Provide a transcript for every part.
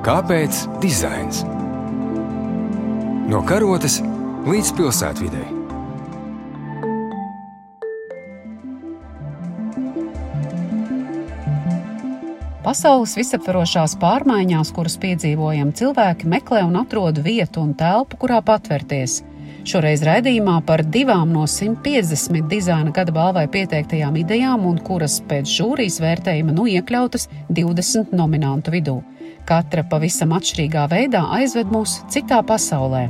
Kāpēc dizains? No karotes līdz pilsētvidai. Pasaules visaptvarošās pārmaiņās, kuras piedzīvojam, cilvēki meklē un atrod vietu un telpu, kurā patvērties. Šoreiz raidījumā par divām no 150 dizaina gada balvai pieteiktajām idejām, un kuras pēc žūrijas vērtējuma nu iekļautas 20 nominantu vidū. Katra pavisam atšķirīgā veidā aizved mūs citā pasaulē.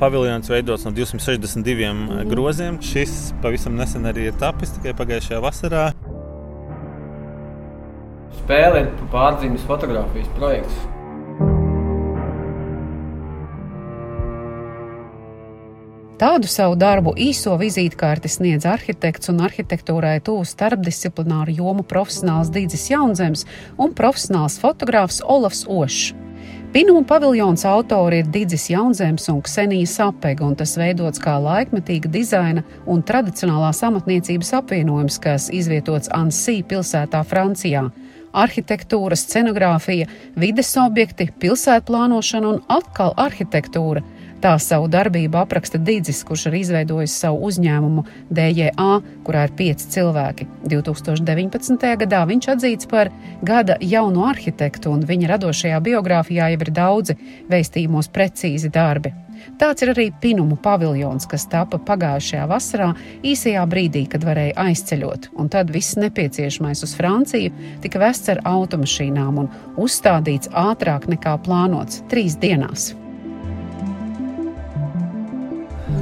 Paviljons veidots no 262 mm. groziem. Šis pavisam nesen arī ir tapis tikai pagājušajā vasarā. Spēle ir pārzīmes fotografijas projekts. Tādu savu darbu īso vizītkārti sniedz arhitekts un arhitektūrai tuvu starpdisciplināru jomu profesionāls Dīdzis Jaunzems un profesionāls fotogrāfs Olafs Ošs. Pinuma paviljons autori ir Digis Jaunzems un Ksenija Sapega, un tas veidots kā laikmetīga dizaina un tradicionālās amatniecības apvienojums, kas izvietots Ansī pilsētā Francijā. Arhitektūra, scenogrāfija, vides objekti, pilsētplānošana un atkal arhitektūra – Tā savu darbību apraksta Digis, kurš ir izveidojis savu uzņēmumu DJA, kurā ir pieci cilvēki. 2019. gadā viņš atzīts par gada jauno arhitektu, un viņa radošajā biogrāfijā jau ir daudzi veistījumos precīzi darbi. Tāds ir arī Pinumu paviljons, kas tapa pagājušajā vasarā, īsajā brīdī, kad varēja aizceļot. Un tad viss nepieciešamais uz Franciju tika vests ar automašīnām un uzstādīts ātrāk nekā plānots - trīs dienās.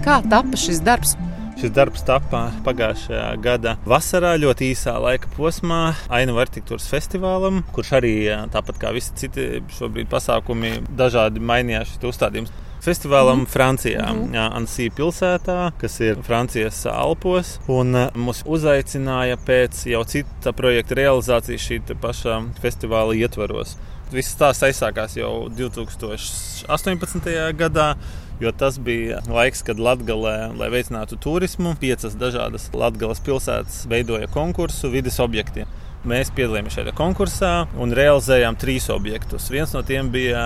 Kā tapa šis darbs? Šis darbs tapā pagājušajā gada vasarā, ļoti īsā laika posmā, Ainavu arhitektūras festivālam, kurš arī tāpat kā visi citi šobrīd pasākumi, dažādi mainījās šis uzstādījums. Festivālam mm. Francijā, mm. Ansī pilsētā, kas ir Francijas Alpos. Un mūs uzaicināja pēc jau cita projekta realizācijas šī paša festivāla ietvaros. Viss tās aizsākās jau 2018. gadā jo tas bija laiks, kad Latvijā, lai veicinātu turismu, piecas dažādas Latvijas pilsētas veidoja konkursu vidas objektiem. Mēs piedalījāmies šajā konkursā un realizējām trīs objektus. Viens no tiem bija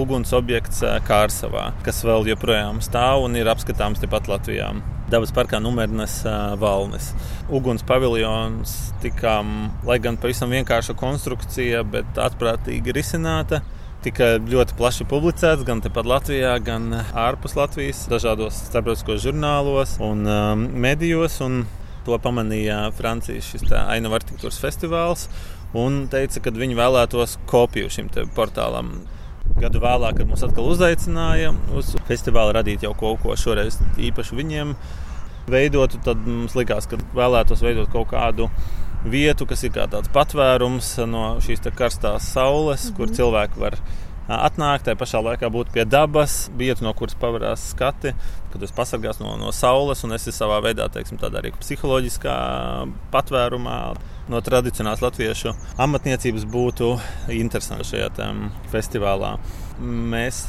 uguns objekts eh, Kārsavā, kas vēl joprojām stāv un ir apskatāms tepat Latvijā. Dabas parkā Numernes eh, valnis. Uguns paviljons tika, lai gan pavisam vienkārša konstrukcija, bet atprātīgi risināta tika ļoti plaši publicēts gan tepat Latvijā, gan ārpus Latvijas, dažādos starptautiskos žurnālos un um, medijos. Un to pamanīja Francijas Ainava arhitektūras festivāls un teica, ka viņi vēlētos kopiju šim portālam. Gadu vēlāk, kad mūs atkal uzaicināja uz festivālu radīt jau kaut ko šoreiz īpašu viņiem veidotu, tad mums likās, ka vēlētos veidot kaut kādu vietu, kas ir kā tāds patvērums no šīs karstās saules, mm -hmm. kur cilvēki var atnākt, tajā pašā laikā būt pie dabas, vietu, no kuras pavērās skati, kad jūs pasargās no, no saules un esi savā veidā, teiksim, tādā arī psiholoģiskā patvērumā. No tradicionālās latviešu amatniecības būtu interesanti šajā festivālā. Mēs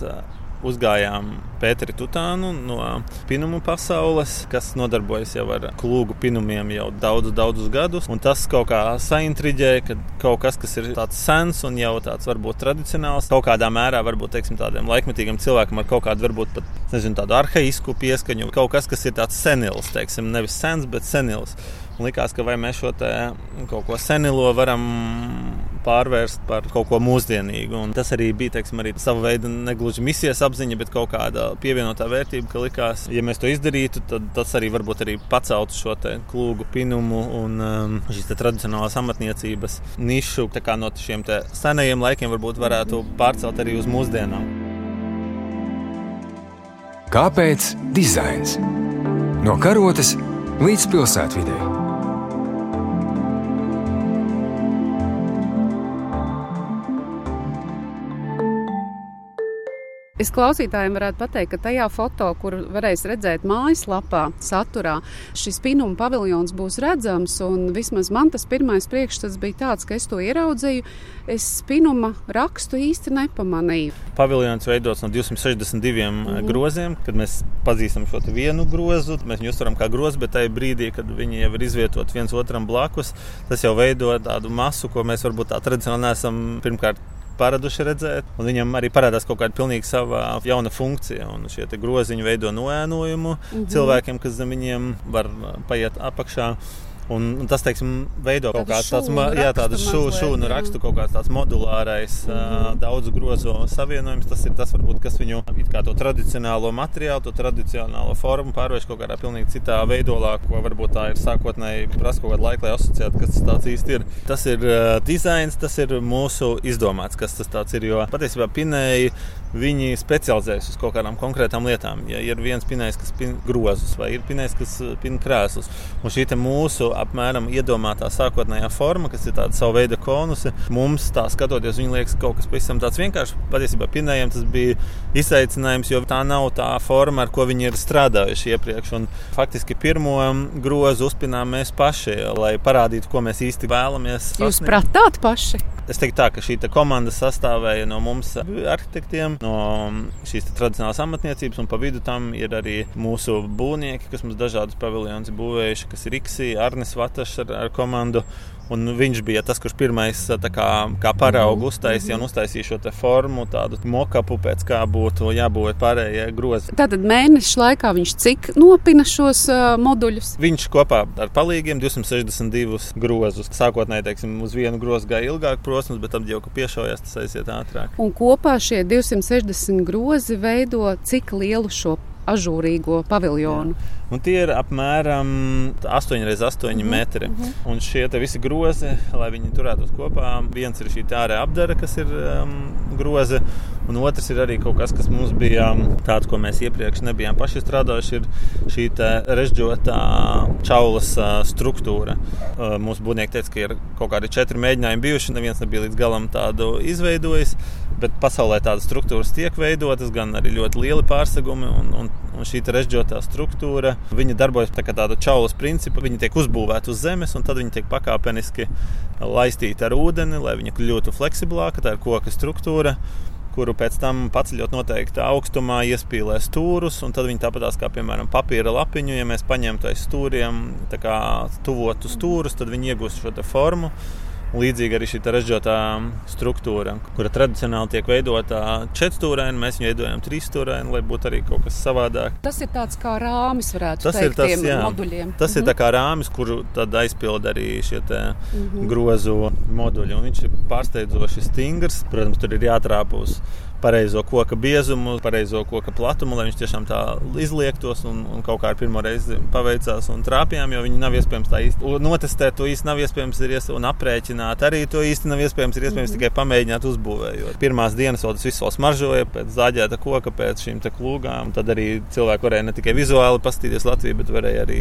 uzgājām Pēteri Tutānu no pinumu pasaules, kas nodarbojas jau ar klūgu pinumiem jau daudzus, daudzus gadus. Un tas kaut kā saintriģēja, ka kaut kas, kas ir tāds sens un jau tāds varbūt tradicionāls, kaut kādā mērā varbūt teiksim, tādiem laikmetīgiem cilvēkiem ar kaut kādu varbūt pat nezinu, tādu arhaisku pieskaņu, kaut kas, kas ir tāds senils, teiksim, nevis sens, bet senils. Un likās, ka vai mēs šo kaut ko senilo varam pārvērst par kaut ko mūsdienīgu. Un tas arī bija teiksim, arī sava veida negluži misijas apziņa, bet kaut kāda pievienotā vērtība, ka likās, ja mēs to izdarītu, tad tas arī varbūt arī paceltu šo klūgu pinumu un um, šīs tradicionālās amatniecības nišu no šiem senajiem laikiem varbūt varētu pārcelt arī uz mūsdienām. Kāpēc dizains? No karotes līdz pilsētvidai. Es klausītājiem varētu pateikt, ka tajā foto, kur varēs redzēt mājaslapā, saturā, šis pinuma paviljons būs redzams. Vismaz man tas pirmais priekšstats bija tāds, ka es to ieraudzīju. Es pinuma rakstu īsti nepamanīju. Paviljons veidots no 262 mm. groziem. Kad mēs pazīstam šo vienu grozu, mēs viņu uztveram kā grozu, bet tajā brīdī, kad viņi jau ir izvietoti viens otram blakus, tas jau veido tādu masu, ko mēs varbūt tā tradicionāli neesam pirmkārt paraduši redzēt. Un viņam arī parādās kaut kāda pilnīgi sava jauna funkcija. Un šie groziņi veido noēnojumu mm -hmm. cilvēkiem, kas zem viņiem var paiet apakšā. Un, un tas, teiksim, veido kaut kādu tādu tādu šūnu, šūnu rakstu, kaut kāds tāds modulārais, mm -hmm. uh, daudz grozo savienojums. Tas ir tas, varbūt, kas viņu to tradicionālo materiālu, to tradicionālo formu pārvērš kaut kādā pilnīgi citā veidolā, ko varbūt tā ir sākotnēji prasa kaut kādu laiku, lai asociētu, kas tas īsti ir. Tas ir uh, dizains, tas ir mūsu izdomāts, kas tas ir. Jo patiesībā pinēji viņi specializējas uz kaut kādām konkrētām lietām. Ja ir viens pinējs, kas pina grozus, vai ir pinējs, kas pina krēslus, un šī mūsu apmēram iedomātā sākotnējā forma, kas ir tāda savu veidu konusi, mums tā skatoties, viņa liekas kaut kas pavisam tāds vienkāršs. Patiesībā pinējiem tas bija izaicinājums, jo tā nav tā forma, ar ko viņi ir strādājuši iepriekš. Un faktiski pirmo grozu uzpinām mēs paši, lai parādītu, ko mēs īsti vēlamies. Jūs prātāt paši? Es teiktu, tā, ka šī komanda sastāvēja no mums, arhitektiem, no šīs tradicionālās amatniecības, un pa vidu tam ir arī mūsu būvnieki, kas mums dažādas paviljonus būvējuši, kas ir Riksi, Arnis Vatašs ar, ar komandu. Un viņš bija tas, kurš pirmais kā, kā paraugu mhm. uztaisīja un mhm. uztaisīja šo formu, tādu mokapu, pēc kā būtu jābūt pārējai grozi. Tātad mēneša laikā viņš cik nopina šos uh, moduļus? Viņš kopā ar palīgiem 262 grozus. Sākotnēji, teiksim, uz vienu grozu gāja ilgāk posms, bet tad jau, ka piešaujas, tas aiziet ātrāk. Un kopā šie 260 grozi veido cik lielu šo ažūrīgo paviljonu. Jā. Un tie ir apmēram 8x8 mm -hmm. metri. Mm -hmm. Un šie visi grozi, lai viņi turētos kopā, viens ir šī ārējā apdara, kas ir um, groze, un otrs ir arī kaut kas, kas mums bija um, tāds, ko mēs iepriekš nebijām paši strādājuši. Ir šī režģotā čaulas uh, struktūra. Uh, mūsu būvnieki teica, ka ir kaut kādi četri mēģinājumi bijuši, neviens nebija līdz galam tādu izveidojis. Bet pasaulē tādas struktūras tiek veidotas, gan arī ļoti lieli pārsegumi. Un, un, un šī režģotā struktūra darbojas tā kā tāda čaulas principa. Viņi tiek uzbūvēti uz zemes, un tad viņi tiek pakāpeniski laistīti ar ūdeni, lai viņi kļūtu fleksiblāki. Tā ir koka struktūra kuru pēc tam paceļot noteikti augstumā, iespīlē stūrus, un tad viņi tāpatās kā, piemēram, papīra lapiņu, ja mēs paņemtu aiz stūriem, tā kā tuvotu stūrus, tad viņi iegūst šo formu. Līdzīgi arī šī režģotā struktūra, kura tradicionāli tiek veidota četrstūraini, mēs viņu veidojam trīsstūraini, lai būtu arī kaut kas savādāk. Tas ir tāds kā rāmis, varētu tas teikt, tas, jā, moduļiem. Tas mm -hmm. ir mhm. kā rāmis, kuru tad aizpild arī šie mm -hmm. grozu moduļi. Un viņš ir pārsteidzoši stingrs. Protams, tur ir jātrāpa uz pareizo koka biezumu, pareizo koka platumu, lai viņš tiešām tā izliektos. Un, un kaut kā ar pirmo reizi paveicās un trāpījām, jo viņi nav iespējams tā īsti notestēt. To īsti nav iespējams ies, un aprēķināt. Arī to īsti nav iespējams. Ir iespējams mm -hmm. tikai pamēģināt uzbūvēt. Pirmās dienas vēl tas viss vēl smaržoja pēc zāģēta koka, pēc šīm klūgām. Tad arī cilvēki varēja ne tikai vizuāli paskatīties Latviju, bet varēja arī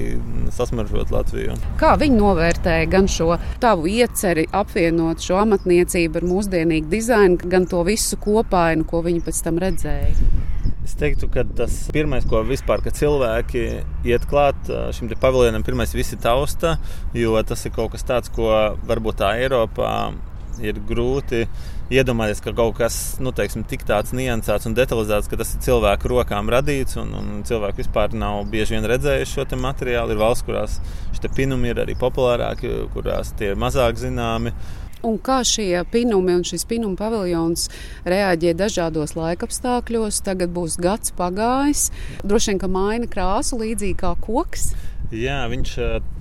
sasmaržot Latviju. Kā viņi novērtēja gan šo tavu ieceri apvienot šo amatniecību ar mūsdienīgu dizainu, gan to visu kopainu, ko viņi pēc tam redzēja? Es teiktu, ka tas pirmais, ko vispār cilvēki iet klāt šim paviljonam, pirmais visi tausta, jo tas ir kaut kas tāds, ko varbūt tā Eiropā ir grūti iedomāties, ka kaut kas nu, teiksim, tik tāds niansēts un detalizēts, ka tas ir cilvēku rokām radīts. Un, un cilvēki vispār nav bieži vien redzējuši šo materiālu. Ir valsts, kurās šie pinumi ir arī populārāki, kurās tie ir mazāk zināmi un kā šie pinumi un šis pinuma paviljons reaģē dažādos laikapstākļos. Tagad būs gads pagājis, droši vien, ka maina krāsu līdzīgi kā koks. Jā, viņš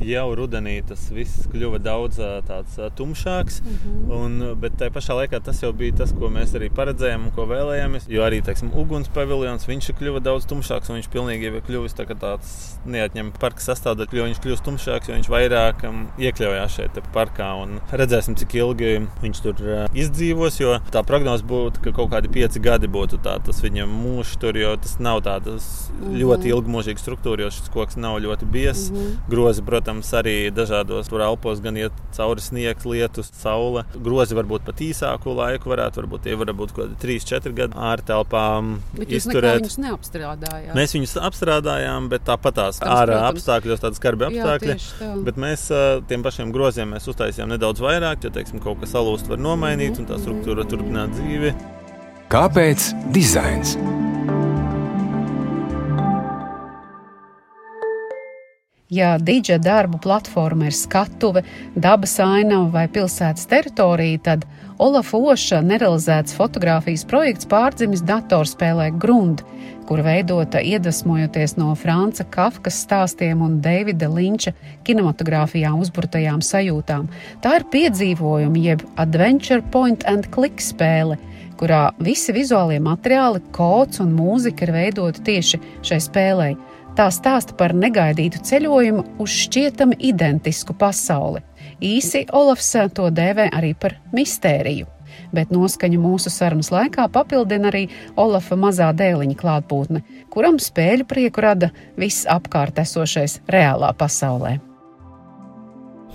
jau rudenī tas viss kļuva daudz tāds tumšāks. Mm -hmm. un, bet tajā pašā laikā tas jau bija tas, ko mēs arī paredzējām un ko vēlējāmies. Jo arī teiksim, uguns paviljons viņš kļuva daudz tumšāks viņš pilnīgi ir kļuvis tā, tāds neatņemams parka sastāvdaļa, jo viņš kļūst tumšāks, jo viņš vairāk um, iekļaujās šeit parkā. Un redzēsim, cik ilgi viņš tur uh, izdzīvos. Jo tā prognoze būtu, ka kaut kādi pieci gadi būtu tā, tas viņa mūžs tur, jo tas nav tāds mm -hmm. ļoti ilgmūžīgs struktūra, jo šis koks nav ļoti biezs grozi. Mm -hmm. Grozi, protams, arī dažādos tur elpos gan iet cauri sniegs, lietus, saule. Grozi varbūt pat īsāku laiku varētu, varbūt tie var būt kaut kādi 3-4 gadi ārtelpām. Bet jūs viņus neapstrādājāt? Mēs viņus apstrādājām, bet tāpat tās ārā apstākļos, tādi skarbi apstākļi. Jā, bet mēs tiem pašiem groziem mēs uztaisījām nedaudz vairāk, jo, teiksim, kaut kas salūst var nomainīt mm -hmm. un tā struktūra turpināt dzīvi. Kāpēc dizains? Ja dīdža darbu platforma ir skatuve, dabas ainava vai pilsētas teritorija, tad Olafa Oša nerealizēts fotografijas projekts pārdzimis datorspēlē Grund, kur veidota iedvesmojoties no Franca Kafkas stāstiem un Davida Linča kinematogrāfijā uzburtajām sajūtām. Tā ir piedzīvojumi jeb adventure point and click spēle, kurā visi vizuālie materiāli, kods un mūzika ir veidoti tieši šai spēlei. Tā stāsta par negaidītu ceļojumu uz šķietami identisku pasauli. Īsi Olafs to dēvē arī par mistēriju, bet noskaņu mūsu sarunas laikā papildina arī Olafa mazā dēliņa klātbūtne, kuram spēļu prieku rada viss apkārt esošais reālā pasaulē.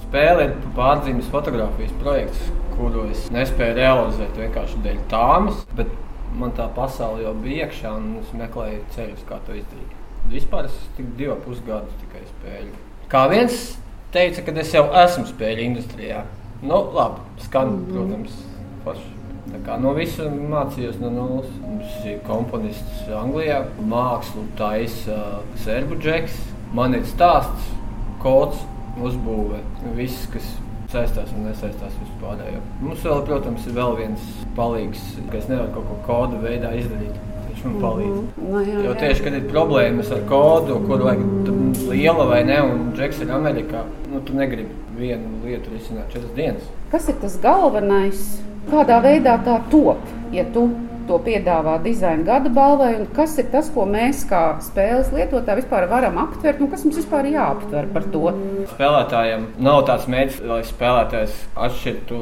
Spēle ir pārdzīves fotografijas projekts, kuru es nespēju realizēt vienkārši dēļ tāmas, bet man tā pasaule jau bija iekšā un es meklēju ceļus, kā to izdarīt. Vispār es tik divus pusgadus tikai spēļu. Kā viens teica, ka es jau esmu spēļu industrijā. Nu, labi, skan, mm -hmm. protams, paši. Tā kā no visa mācījos no nulles. Mums ir komponists Anglijā, mākslu taisa uh, serbu džeks. Man ir stāsts, kods, uzbūve, viss, kas saistās un nesaistās vispār. Mums vēl, protams, ir vēl viens palīgs, kas nevar kaut ko kodu veidā izdarīt viņš man palīdz. Mm -hmm. jo tieši, kad ir problēmas ar kodu, kur vajag liela vai ne, un Džeks ir Amerikā, nu, tu negribi vienu lietu risināt četras dienas. Kas ir tas galvenais? Kādā veidā tā top, ja tu to piedāvā dizaina gada balvai, un kas ir tas, ko mēs kā spēles lietotāji vispār varam aptvert, un kas mums vispār ir jāaptver par to? Spēlētājiem nav tāds mērķis, lai spēlētājs atšķirtu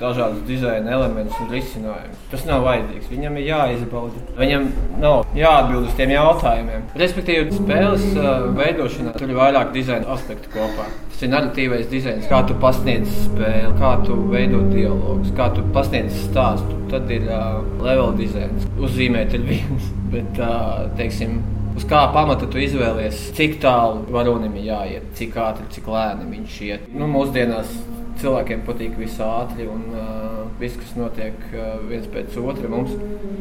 dažādus dizaina elementus un risinājumus. Tas nav vajadzīgs. Viņam ir jāizbauda. Viņam nav jāatbild uz tiem jautājumiem. Respektīvi, spēles uh, veidošanā tur ir vairāk dizaina aspektu kopā. Tas ir narratīvais dizains, kā tu pasniedz spēli, kā tu veido dialogus, kā tu pasniedz stāstu. Tad ir uh, level dizains. Uzzīmēt ir viens, bet, uh, teiksim, uz kā pamata tu izvēlies, cik tālu varonim ir jāiet, cik ātri, cik lēni viņš iet. Nu, mūsdienās cilvēkiem patīk viss ātri un uh, viss, kas notiek uh, viens pēc otra. Mums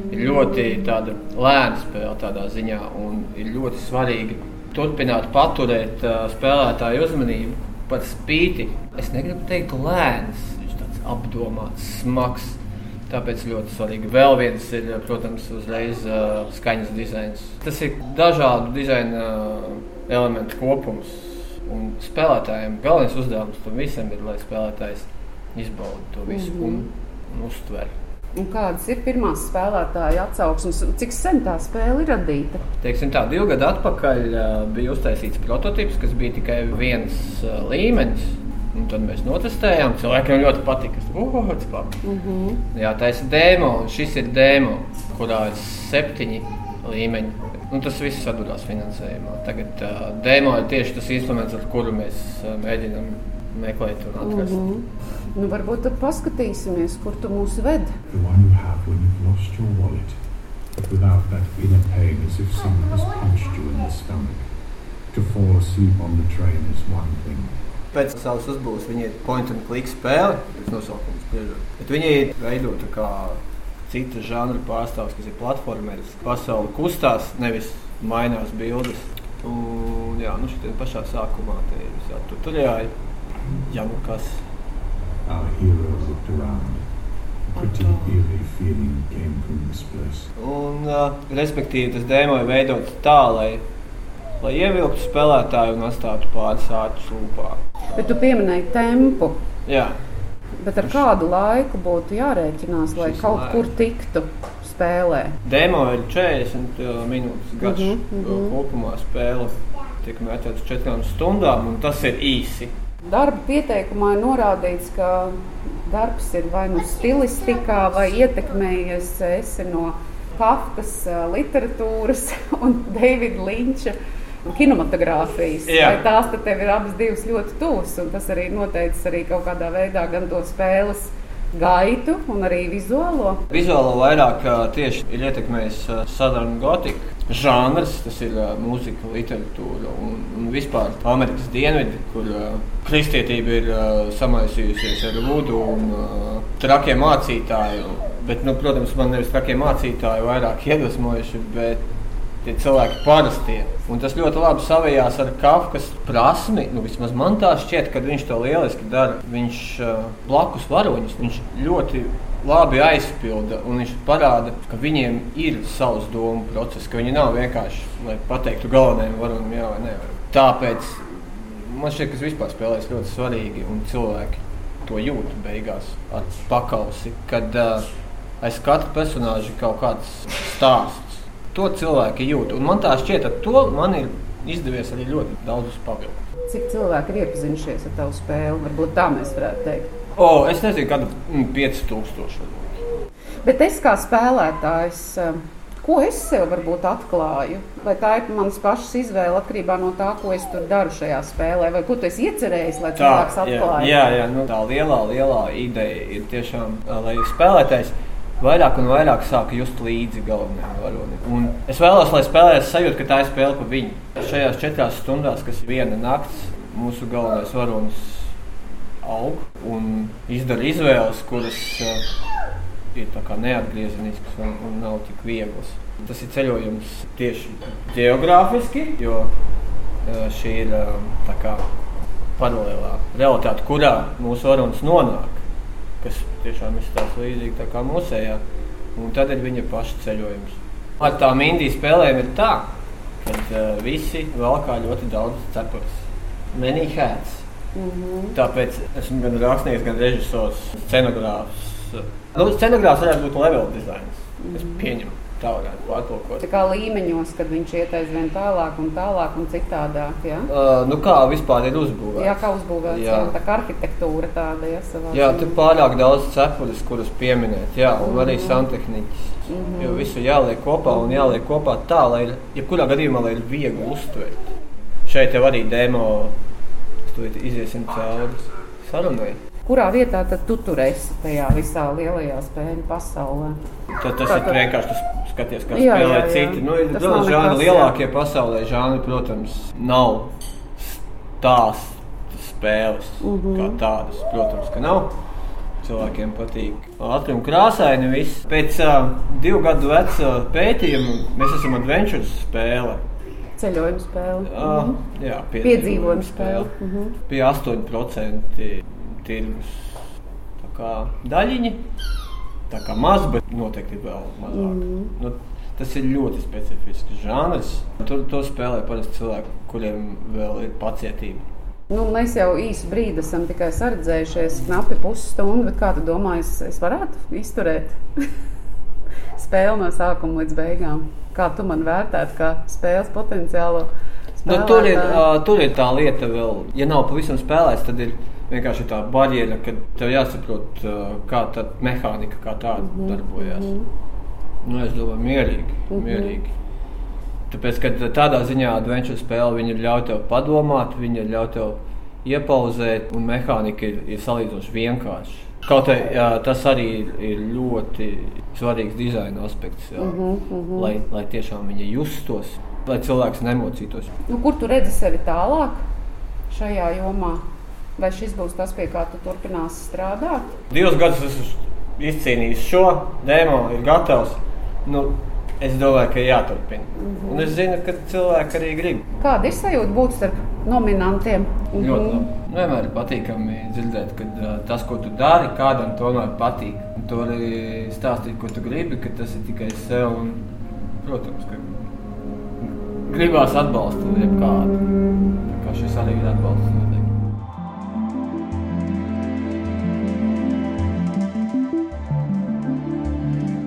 ir ļoti lēna spēle tādā ziņā un ir ļoti svarīgi turpināt paturēt uh, spēlētāju uzmanību. Par spīti es negribu teikt lēns, viņš tāds apdomāts, smags. Tāpēc ļoti svarīgi. Vēl viens ir, protams, uzreiz uh, skaņas dizains. Tas ir dažādu dizaina elementu kopums. Un spēlētājiem galvenais uzdevums tam visam ir, lai spēlētājs izbauda to visu mm -hmm. un, un uztver. Un kādas ir pirmās spēlētāja atsauksmes? Cik sen tā spēle ir radīta? Teiksim, tā, divu gadu atpakaļ bija uztaisīts prototyps, kas bija tikai viens līmenis. Un tad mēs notestējām. Cilvēkiem ļoti patika. Uh, mm -hmm. Jā, tā ir demo. Šis ir demo, kurā ir septiņi līmeņi. Un tas viss sadūrās finansējumā. Tagad uh, demo ir tieši tas instruments, ar kuru mēs uh, mēģinām meklēt un atrast. Mm -hmm. Nu, varbūt tad paskatīsimies, kur tu mūs ved. Without that inner pain, as if someone has punched you in the stomach. To fall asleep on the train is one thing. Pēc savas uzbūves viņa ir point and click spēle, tas nosaukums biežāk. Bet viņa ir veidota kā cita žanra pārstāvs, kas ir platformeris. Pasaule kustās, nevis mainās bildes. Un, jā, nu šeit pašā sākumā te ir tur jā, jā, nu kas. Our hero looked around. Pretty eerie feeling came from this place. Un, uh, respektīvi, tas dēmo ir veidots tā, lai, lai ievilktu spēlētāju un atstātu pāris āķus lūpā. Bet tu pieminēji tempu. Jā. Bet ar kādu laiku būtu jārēķinās, lai Šis kaut laika. kur tiktu spēlē? Demo ir 40 uh, minūtes garš. Mm -hmm. Kopumā spēle tiek mētēta uz 4 stundām, un tas ir īsi. Darba pieteikumā ir norādīts, ka darbs ir vai nu stilistikā, vai ietekmējies no Kafkas literatūras un Davida Linča kinematogrāfijas. Tās tev ir abas divas ļoti tuvas, un tas arī noteicis arī kaut kādā veidā gan to spēles gaitu un arī vizuālo. Vizuālo vairāk tieši ir ietekmējis Southern Gothic žanrs, tas ir uh, mūzika, literatūra un, un vispār Amerikas dienvidi, kur uh, kristietība ir uh, samaisījusies ar vudu un uh, trakiem mācītājiem. Bet, nu, protams, man nevis trakie mācītāji vairāk iedvesmojuši, bet tie cilvēki parastie. Un tas ļoti labi savijās ar Kafkas prasmi. Nu, vismaz man tā šķiet, ka viņš to lieliski dara. Viņš uh, blakus varoņus, viņš ļoti labi aizpilda. Viņš parāda, ka viņiem ir savs domu process, ka viņi nav vienkārši, lai pateiktu galvenajam varonim, jā vai nē. Tāpēc man šķiet, ka tas vispār spēlēs ļoti svarīgi un cilvēki to jūt beigās ar pakausi. Kad uh, aiz katra personāža ir kaut kāds stāsts. To cilvēki jūt. Un man tā šķiet, ka to man ir izdevies arī ļoti daudz pavilkt. Cik cilvēki ir iepazinušies ar tavu spēli? Varbūt tā mēs varētu teikt. O, es nezinu, kāda mm, 5000. Bet es kā spēlētājs, um, ko es sev varbūt atklāju? Vai tā ir manas pašas izvēle atkarībā no tā, ko es tur daru šajā spēlē, vai ko tu esi iecerējis, lai cilvēks atklāja? Jā, jā, jā nu, tā lielā, lielā ideja ir tiešām, lai spēlētājs vairāk un vairāk sāka just līdzi galvenajam varonim. Es vēlos, lai spēlētājs sajūta, ka tā ir spēle par viņu. Šajās četrās stundās, kas ir viena nakts, mūsu galvenais varonis aug un izdara izvēles, kuras uh, ir neatgriezeniskas un, un nav tik vieglas. Tas ir ceļojums tieši geogrāfiski, jo uh, šī ir uh, paralēlā realitāte, kurā mūsu varonis nonāk, kas tiešām izstāsta līdzīgi kā mūsējā. Un tad ir viņa paša ceļojums. Ar tām indijas spēlēm ir tā, ka uh, visi valkā ļoti daudz cepures. Many hats. Mm -hmm. Tāpēc esmu gan rakstnieks, gan režisors, scenogrāfs. Nu, scenogrāfs varētu būt level dizains. Mm -hmm. Es mhm. pieņemu. Tā varētu pārtulkot. Tā kā līmeņos, kad viņš iet aizvien tālāk un tālāk un citādāk. Ja? Uh, nu kā vispār ir uzbūvēts? Jā, kā uzbūvēts. Jā. Jā, tā kā arhitektūra tāda. Ja, jā, tur pārāk daudz cepures, kuras pieminēt. Jā, un mm -hmm. arī mhm. santehniķis. Mm -hmm. Jo visu jāliek kopā un jāliek kopā tā, lai, jebkurā gadījumā, lai ir viegli uztvert. Šeit jau arī demo Tūlīt iziesim cauri sarunai. Kurā vietā tad tu tur esi tajā visā lielajā spēļu pasaulē? Tad tas kā ir vienkārši tas skaties, kā jā, spēlē jā, jā. citi. Nu, ir daudz žānu, lielākie pasaulē žāni, protams, nav tās spēles mm -hmm. kā tādas. Protams, ka nav. Cilvēkiem patīk un krāsaini. Viss. Pēc uh, divu gadu veca pētījuma mēs esam adventures spēle ceļojuma spēle. Uh, mhm. Jā, piedzīvojuma spēle. spēle. Mhm. Pie 8% tirgus daļiņi. Tā kā maz, bet noteikti vēl mazāk. Mhm. Nu, tas ir ļoti specifisks žanrs. Tur to spēlē parasti cilvēki, kuriem vēl ir pacietība. Nu, mēs jau īsu brīdi esam tikai sardzējušies, knapi pusstundu. Kā tu domā, es, es varētu izturēt spēli no sākuma līdz beigām? Kā tu man vērtētu, kā spēles potenciālu? Nu, tur, ir, uh, tur ir tā lieta, vēl, ja nav pavisam spēlēts, tad ir vienkārši tā barjera, ka tev jāsaprot, uh, kā tā mehānika kā tāda mm -hmm. darbojas. -hmm. nu, es domāju, mierīgi. Mm -hmm. mierīgi. Tāpēc, ka tādā ziņā adventure spēle viņa ļauj tev padomāt, viņa ļauj tev iepauzēt, un mehānika ir, ir salīdzinoši vienkārša. Kaut arī tas arī ir ļoti svarīgs dizaina aspekts, jā, mm -hmm, mm -hmm. Lai, lai tiešām viņi justos, lai cilvēks nemocītos. Nu, kur tu redzi sevi tālāk šajā jomā? Vai šis būs tas, pie kā tu turpināsi strādāt? Divus gadus esmu izcīnījis šo demo, ir gatavs. Nu, es domāju, ka jāturpina. Mm -hmm. Un es zinu, ka cilvēki arī grib. Kāda ir sajūta būt starp nominantiem? Mm -hmm. Ļoti labi. Vienmēr ir patīkami dzirdēt, ka uh, tas, ko tu dari, kādam tomēr patīk. Un tu arī stāstīt, ko tu gribi, ka tas ir tikai sev. Un, protams, ka gribās atbalstīt jebkādu. Tā kā šis arī ir atbalsts.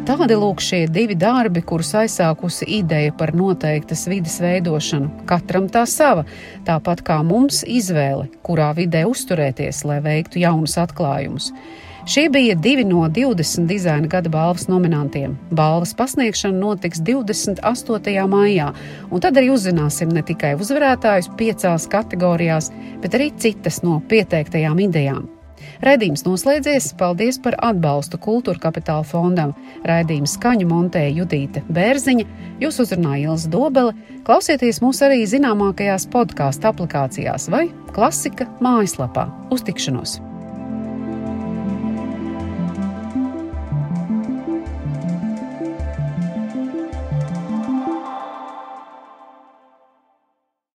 Tādi lūk šie divi darbi, kurus aizsākusi ideja par noteiktas vidas veidošanu. Katram tā sava, tāpat kā mums izvēle, kurā vidē uzturēties, lai veiktu jaunus atklājumus. Šie bija divi no 20 dizaina gada balvas nominantiem. Balvas pasniegšana notiks 28. maijā, un tad arī uzzināsim ne tikai uzvarētājus piecās kategorijās, bet arī citas no pieteiktajām idejām. Raidījums noslēdzies. Paldies par atbalstu Kultūra Kapitāla fondam. Raidījuma skaņu montēja Judīte Bērziņa, jūs uzrunāja Ilza Dobele. Klausieties mūs arī zināmākajās podkāstu aplikācijās vai klasika mājaslapā. Uz tikšanos!